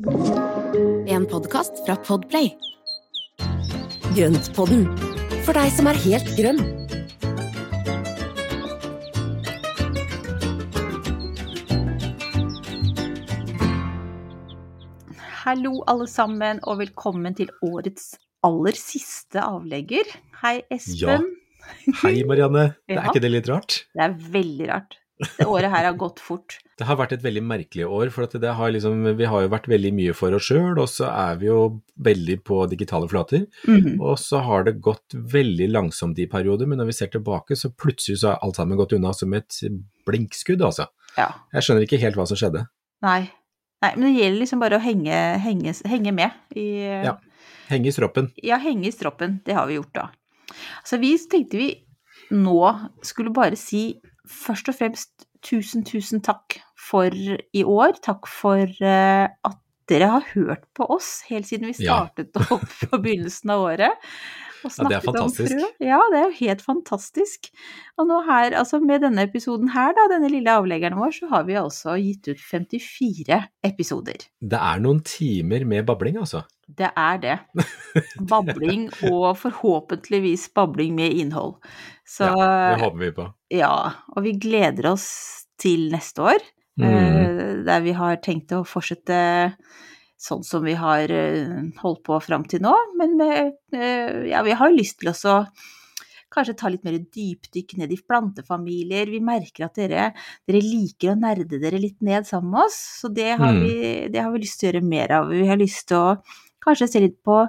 En podkast fra Podplay. Grøntpodden, for deg som er helt grønn. Hallo alle sammen, og velkommen til årets aller siste avlegger. Hei, Espen. Ja. Hei, Marianne. Det Ja. Er ikke det litt rart? Det er veldig rart. Det året her har gått fort. Det har vært et veldig merkelig år, for at det har liksom, vi har jo vært veldig mye for oss sjøl, og så er vi jo veldig på digitale flater. Mhm. Og så har det gått veldig langsomt i perioder, men når vi ser tilbake, så plutselig så har alt sammen gått unna som et blinkskudd, altså. Ja. Jeg skjønner ikke helt hva som skjedde. Nei. Nei, men det gjelder liksom bare å henge, henge, henge med i Ja. Henge i stroppen. Ja, henge i stroppen. Det har vi gjort, da. Så vi tenkte vi nå skulle bare si først og fremst tusen, tusen takk for i år. Takk for eh, at dere har hørt på oss helt siden vi Ja. startet opp på begynnelsen av året. Ja, det er fantastisk. Ja, det er jo helt fantastisk. Og nå her, altså med denne episoden her, da, denne lille avleggeren vår, så har vi altså gitt ut 54 episoder. Det er noen timer med babling, altså. Det er det. Babling og forhåpentligvis babling med innhold. Så Ja, det håper vi på. ja, og vi gleder oss til neste år, Mm. eh, der vi har tenkt å fortsette sånn som vi har eh, holdt på fram til nå, men med, eh, ja, vi har lyst til også kanskje ta litt mer dypdykk ned i plantefamilier. Vi merker at dere, dere liker å nerde dere litt ned sammen med oss, så det har, Mm. vi, det har vi lyst til å gjøre mer av. Vi har lyst til å kanskje se litt på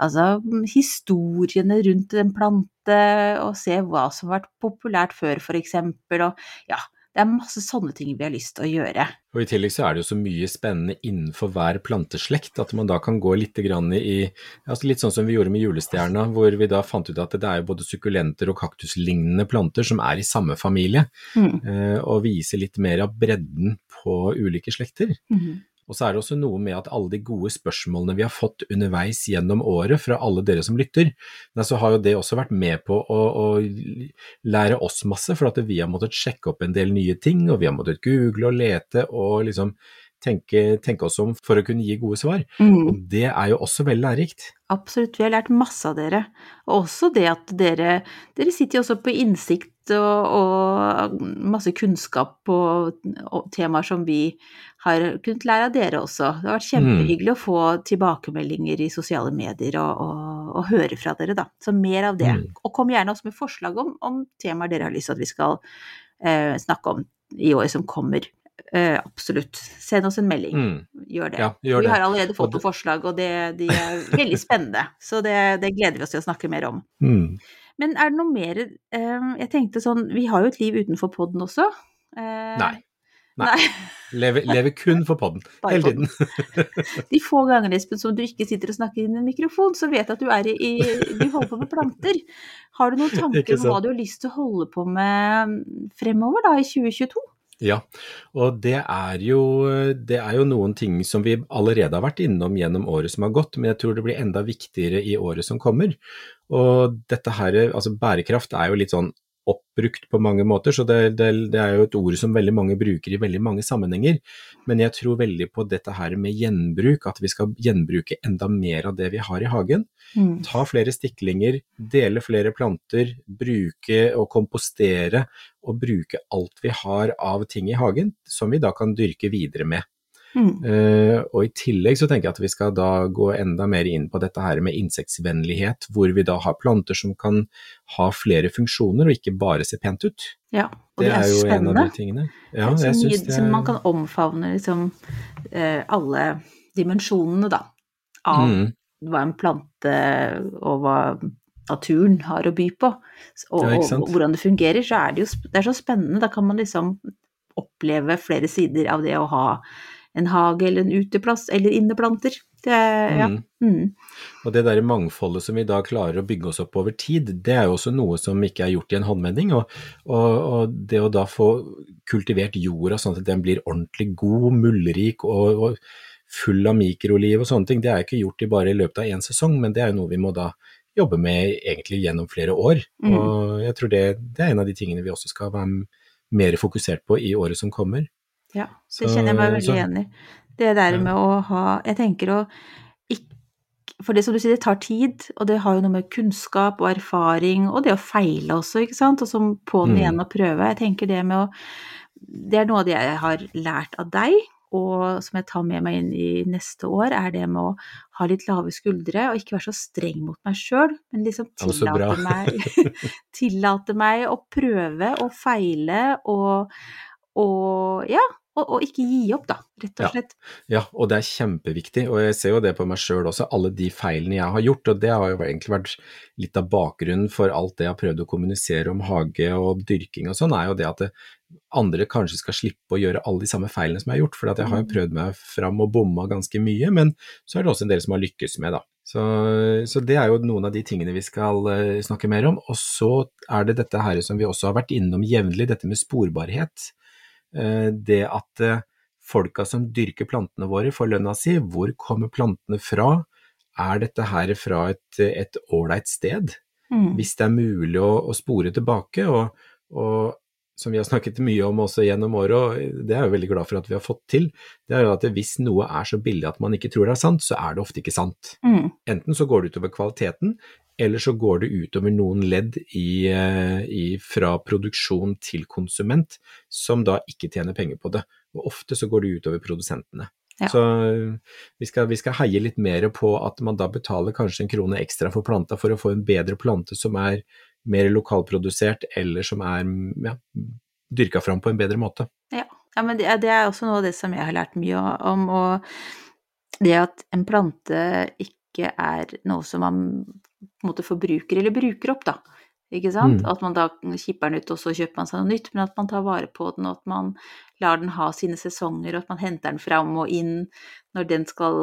altså, historiene rundt en plante, og se hva som har vært populært før, for eksempel, og ja, det er masse sånne ting vi har lyst til å gjøre. Og I tillegg så er det jo så mye spennende innenfor hver planteslekt at man da kan gå litt grann i altså Litt sånn som vi gjorde med julestjerna, hvor vi da fant ut at det er jo både sukkulenter og kaktuslignende planter som er i samme familie, Mm. eh, og vise litt mer av bredden på ulike slekter. Mhm. Og så er det også noe med at alle de gode spørsmålene vi har fått underveis gjennom året fra alle dere som lytter, så har jo det også vært med på å, å lære oss masse, for at vi har måttet sjekke opp en del nye ting, og vi har måttet google og lete og liksom tenke, tenke oss om for å kunne gi gode svar. Mm. Og det er jo også veldig lærerikt. Absolutt, vi har lært masse av dere. Og også det at dere Dere sitter jo også på innsikt og, og masse kunnskap på og temaer som vi har kunnet lære av dere også. Det har vært kjempehyggelig å få tilbakemeldinger i sosiale medier og, og, og høre fra dere, da. Så mer av det. Mm. Og kom gjerne også med forslag om, om temaer dere har lyst til at vi skal eh, snakke om i året som kommer. Eh, absolutt. Send oss en melding. Mm. Gjør det. Ja, gjør vi det. har allerede fått noen forslag, og det, de er veldig spennende. Så det, det gleder vi oss til å snakke mer om. Mm. Men er det noe mer eh, Jeg tenkte sånn Vi har jo et liv utenfor poden også. Eh, Nei. Nei. Lever, lever kun for podden, Bare hele tiden. De få gangene som du ikke sitter og snakker inn i en mikrofon, så vet jeg at du er i, i Du holder på med planter. Har du noen tanker om hva du har lyst til å holde på med fremover, da, i 2022? Ja, og det er, jo, det er jo noen ting som vi allerede har vært innom gjennom året som har gått, men jeg tror det blir enda viktigere i året som kommer. Og dette her, altså bærekraft er jo litt sånn oppbrukt på mange måter, så det, det, det er jo et ord som veldig mange bruker i veldig mange sammenhenger. Men jeg tror veldig på dette her med gjenbruk, at vi skal gjenbruke enda mer av det vi har i hagen. Mm. Ta flere stiklinger, dele flere planter, bruke og kompostere og bruke alt vi har av ting i hagen som vi da kan dyrke videre med. Mm. Eh, og i tillegg så tenker jeg at vi skal da gå enda mer inn på dette her med insektsvennlighet, hvor vi da har planter som kan ha flere funksjoner og ikke bare se pent ut. Ja, og Det, det, er, jo spennende. en av de tingene. Ja, så mye synes det som er man kan omfavne liksom uh, alle dimensjonene, da, av mm, hva en plante og hva naturen har å by på, og, Ja, og, hvordan det fungerer, så er det jo det er så spennende. Da kan man liksom oppleve flere sider av det å ha en hage eller en uteplass eller inneplanter. Det, ja. mm. Mm. Og det der mangfoldet som vi da klarer å bygge oss opp over tid, det er jo også noe som ikke er gjort i en håndvending. Og, og, og det å da få kultivert jorda sånn at den blir ordentlig god, muldrik og, og full av mikroliv og sånne ting, det er ikke gjort i bare i løpet av én sesong, men det er jo noe vi må da jobbe med egentlig gjennom flere år. Mm. Og jeg tror det, det er en av de tingene vi også skal være mer fokusert på i året som kommer. Ja, det kjenner jeg meg veldig igjen i. Det der med å ha Jeg tenker å ikke For det som du sier, det tar tid, og det har jo noe med kunnskap og erfaring og det å feile også, ikke sant, og så på'n igjen og prøve. Jeg tenker det med å Det er noe av det jeg har lært av deg, og som jeg tar med meg inn i neste år, er det med å ha litt lave skuldre og ikke være så streng mot meg sjøl, men liksom tillate meg Tillate meg å prøve og feile og, og ja, og, og ikke gi opp, da, rett og slett. Ja, og det er kjempeviktig, og jeg ser jo det på meg sjøl også, alle de feilene jeg har gjort, og det har jo egentlig vært litt av bakgrunnen for alt det jeg har prøvd å kommunisere om hage og dyrking og sånn, er jo det at det, andre kanskje skal slippe å gjøre alle de samme feilene som jeg har gjort, for jeg har jo prøvd meg fram og bomma ganske mye, men så er det også en del som har lykkes med, da. Så, så det er jo noen av de tingene vi skal eh, snakke mer om, og så er det dette her som vi også har vært innom jevnlig, dette med sporbarhet. Eh, det at eh, folka som dyrker plantene våre får lønna si, hvor kommer plantene fra? Er dette her fra et et ålreit sted? Mm. Hvis det er mulig å, å spore tilbake, og, og som vi har snakket mye om også gjennom året, og det er jeg veldig glad for at vi har fått til, det er jo at hvis noe er så billig at man ikke tror det er sant, så er det ofte ikke sant. Mm. Enten så går det utover kvaliteten, eller så går det utover noen ledd i, eh, i, fra produksjon til konsument, som da ikke tjener penger på det. Og ofte så går det utover produsentene. Ja. Så eh, vi skal, vi skal heie litt mer på at man da betaler kanskje en krone ekstra for planta for å få en bedre plante som er mer lokalprodusert, eller som er ja, dyrka fram på en bedre måte. Ja. ja, men det, det er også noe av det som jeg har lært mye om, og det at en plante ikke er noe som man på en måte forbruker eller bruker opp, da. Ikke sant? Mm. At man da kipper den ut, og så kjøper man seg noe nytt, men at man tar vare på den, og at man lar den ha sine sesonger, og at man henter den fram og inn når den skal,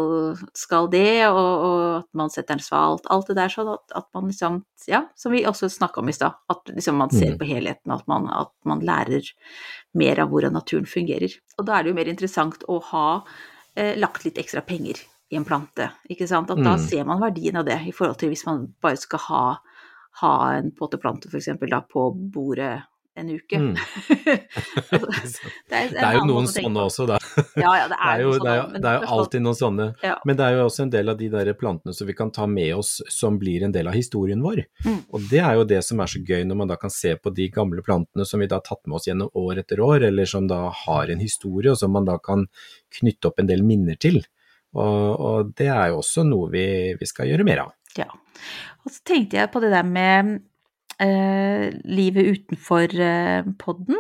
skal det, og, og at man setter den svalt. Alt det der sånn at, at man liksom Ja, som vi også snakka om i stad, at liksom man ser Mm. på helheten, at man, at man lærer mer av hvordan naturen fungerer. Og da er det jo mer interessant å ha eh, lagt litt ekstra penger i en plante, ikke sant. At da Mm. ser man verdien av det, i forhold til hvis man bare skal ha, ha en potteplante for eksempel da på bordet en uke. Mm. det, det en er jo noen sånne også, da. Ja, ja, det Det er er, jo, sånne, det er, sånn, men det er jo alltid noen sånne, Ja. men det er jo også en del av de der plantene som vi kan ta med oss som blir en del av historien vår. Mm. Og det er jo det som er så gøy når man da kan se på de gamle plantene som vi da har tatt med oss gjennom år etter år, eller som da har en historie, og som man da kan knytte opp en del minner til. Og, og det er jo også noe vi, vi skal gjøre mer av. Ja. Og så tenkte jeg på det der med eh, livet utenfor eh, podden.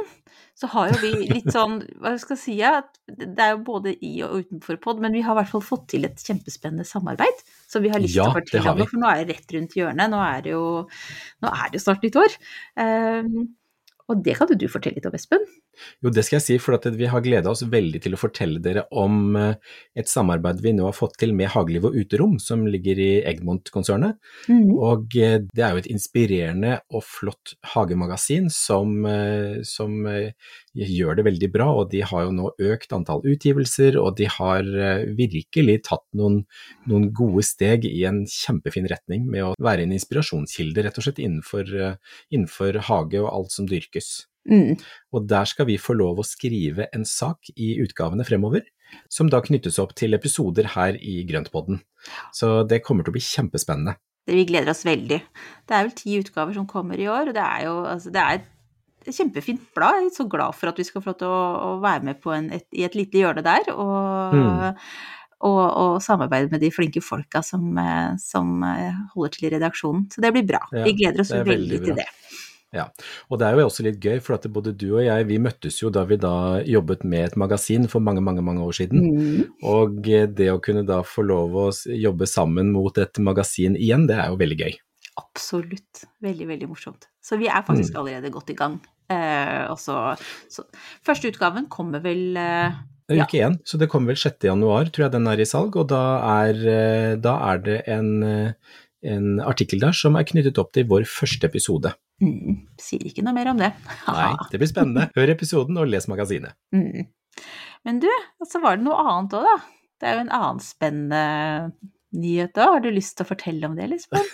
Så har jo vi litt sånn, hva skal jeg si, ja, at det er jo både i og utenfor pod, men vi har i hvert fall fått til et kjempespennende samarbeid. Så vi har lyst til å fortelle om for nå er det rett rundt hjørnet. Nå er det jo, nå er det jo snart nytt år. Eh, og det kan jo du fortelle litt om, Espen. Jo, det skal jeg si, for at vi har gleda oss veldig til å fortelle dere om eh, et samarbeid vi nå har fått til med Hageliv og Uterom, som ligger i Egmont-konsernet. Og eh, det er jo et inspirerende og flott hagemagasin som, eh, som gjør det veldig bra, og de har jo nå økt antall utgivelser, og de har virkelig tatt noen, noen gode steg i en kjempefin retning med å være en inspirasjonskilde, rett og slett, innenfor, innenfor hage og alt som dyrkes. Mm. Og der skal vi få lov å skrive en sak i utgavene fremover, som da knyttes opp til episoder her i Grøntpodden. Så det kommer til å bli kjempespennende. Det, vi gleder oss veldig. Det er vel ti utgaver som kommer i år, og det er jo altså, det er et kjempefint blad. Jeg er så glad for at vi skal få lov til å, å være med på en, et, i et lite hjørne der, og, Mm. og, og samarbeide med de flinke folka som, eh, som eh, holder til i redaksjonen. Så det blir bra. Ja, vi gleder oss veldig, veldig til det. Ja, og det er jo også litt gøy, for at både du og jeg, vi møttes jo da vi da jobbet med et magasin for mange, mange, mange år siden. Mm. Og eh, det å kunne da få lov å jobbe sammen mot et magasin igjen, det er jo veldig gøy. Absolutt. Veldig, veldig morsomt. Så vi er faktisk Mm. allerede godt i gang. Eh, også, så, Første utgaven kommer vel eh, Ja. Uke én, så det kommer vel 6. januar, tror jeg den er i salg, og da er, eh, da er det en, eh, en artikkel der som er knyttet opp til vår første episode. Mm, Sier ikke noe mer om det. Nei, det blir spennende. Hør episoden og les magasinet. Mm. Men du, så var det noe annet òg, da. Det er jo en annen spennende nyhet da? Har du lyst til å fortelle om det, Lisbeth?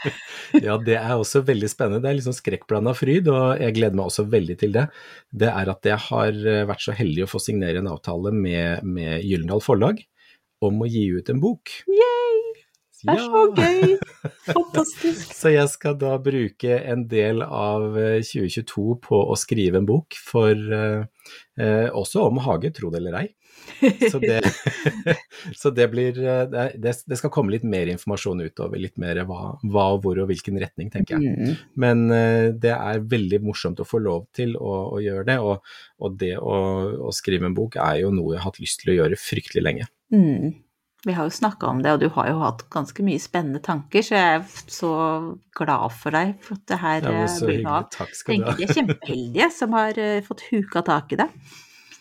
ja, det er også veldig spennende. Det er liksom skrekkblanda fryd, og jeg gleder meg også veldig til det. Det er at jeg har vært så heldig å få signere en avtale med, med Gyllendal Forlag om å gi ut en bok. Yay! Det er så gøy! Fantastisk. så jeg skal da bruke en del av 2022 på å skrive en bok for eh, også om hage, tro det eller ei. Så det, så det blir det, det, skal komme litt mer informasjon utover, litt mer hva, hva og hvor og hvilken retning, tenker jeg. Mm. Men det er veldig morsomt å få lov til å, å gjøre det, og, og det å, å, skrive en bok er jo noe jeg har hatt lyst til å gjøre fryktelig lenge. Mm. Vi har jo snakka om det, og du har jo hatt ganske mye spennende tanker, så jeg er så glad for deg for at det her ja, blir av. Takk skal du ha. De er kjempeheldige som har uh, fått huka tak i det.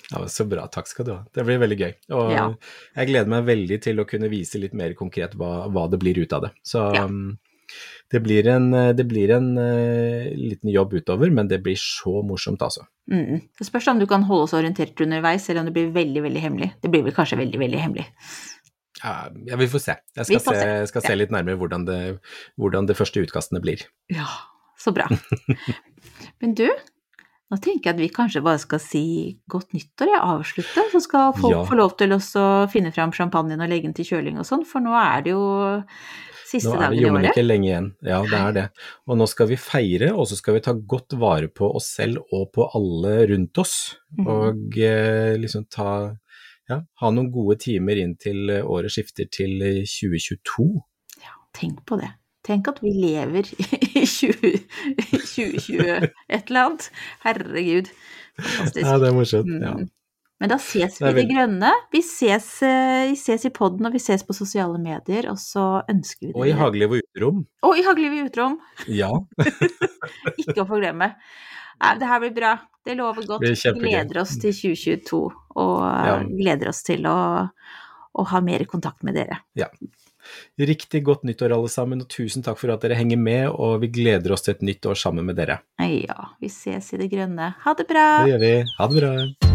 Ja, Så bra, takk skal du ha. Det blir veldig gøy. Og ja. jeg gleder meg veldig til å kunne vise litt mer konkret hva, hva det blir ut av det. Så ja. um, det blir en, det blir en uh, liten jobb utover, men det blir så morsomt, altså. Mm. Det spørs om du kan holde oss orientert underveis, eller om det blir veldig, veldig hemmelig. Det blir vel kanskje veldig, veldig hemmelig. Ja, vi får se. Jeg skal, se, se, skal se, litt nærmere hvordan det, hvordan det første utkastene blir. Ja, så bra. Men du, nå tenker jeg at vi kanskje bare skal si godt nyttår, jeg avslutte. Så skal folk ja. få lov til å finne fram champagnen og legge den til kjøling og sånn, for nå er det jo siste dagen i året. Nå er det jommen ikke lenge igjen, ja det er det. Og nå skal vi feire, og så skal vi ta godt vare på oss selv og på alle rundt oss. Mm. Og eh, liksom ta ja, ha noen gode timer inn til eh, året skifter til 2022. Ja, tenk på det. Tenk at vi lever i 2020 et eller annet. Herregud. Fantastisk. Ja, det er morsomt. Mm. Ja. Men da ses vi i det grønne. Vi ses, eh, vi ses i poden, og vi ses på sosiale medier, og så ønsker vi det. Og i Hageliv og uterom. Og i Hageliv og uterom. Ja. Ikke å forglemme. Det her blir bra. Det lover godt. Vi gleder oss til 2022, og ja. gleder oss til å, å, ha mer kontakt med dere. Ja. Riktig godt nyttår, alle sammen, og tusen takk for at dere henger med, og vi gleder oss til et nytt år sammen med dere. Ja, vi ses i det grønne. Ha det bra! Det gjør vi. Ha det bra.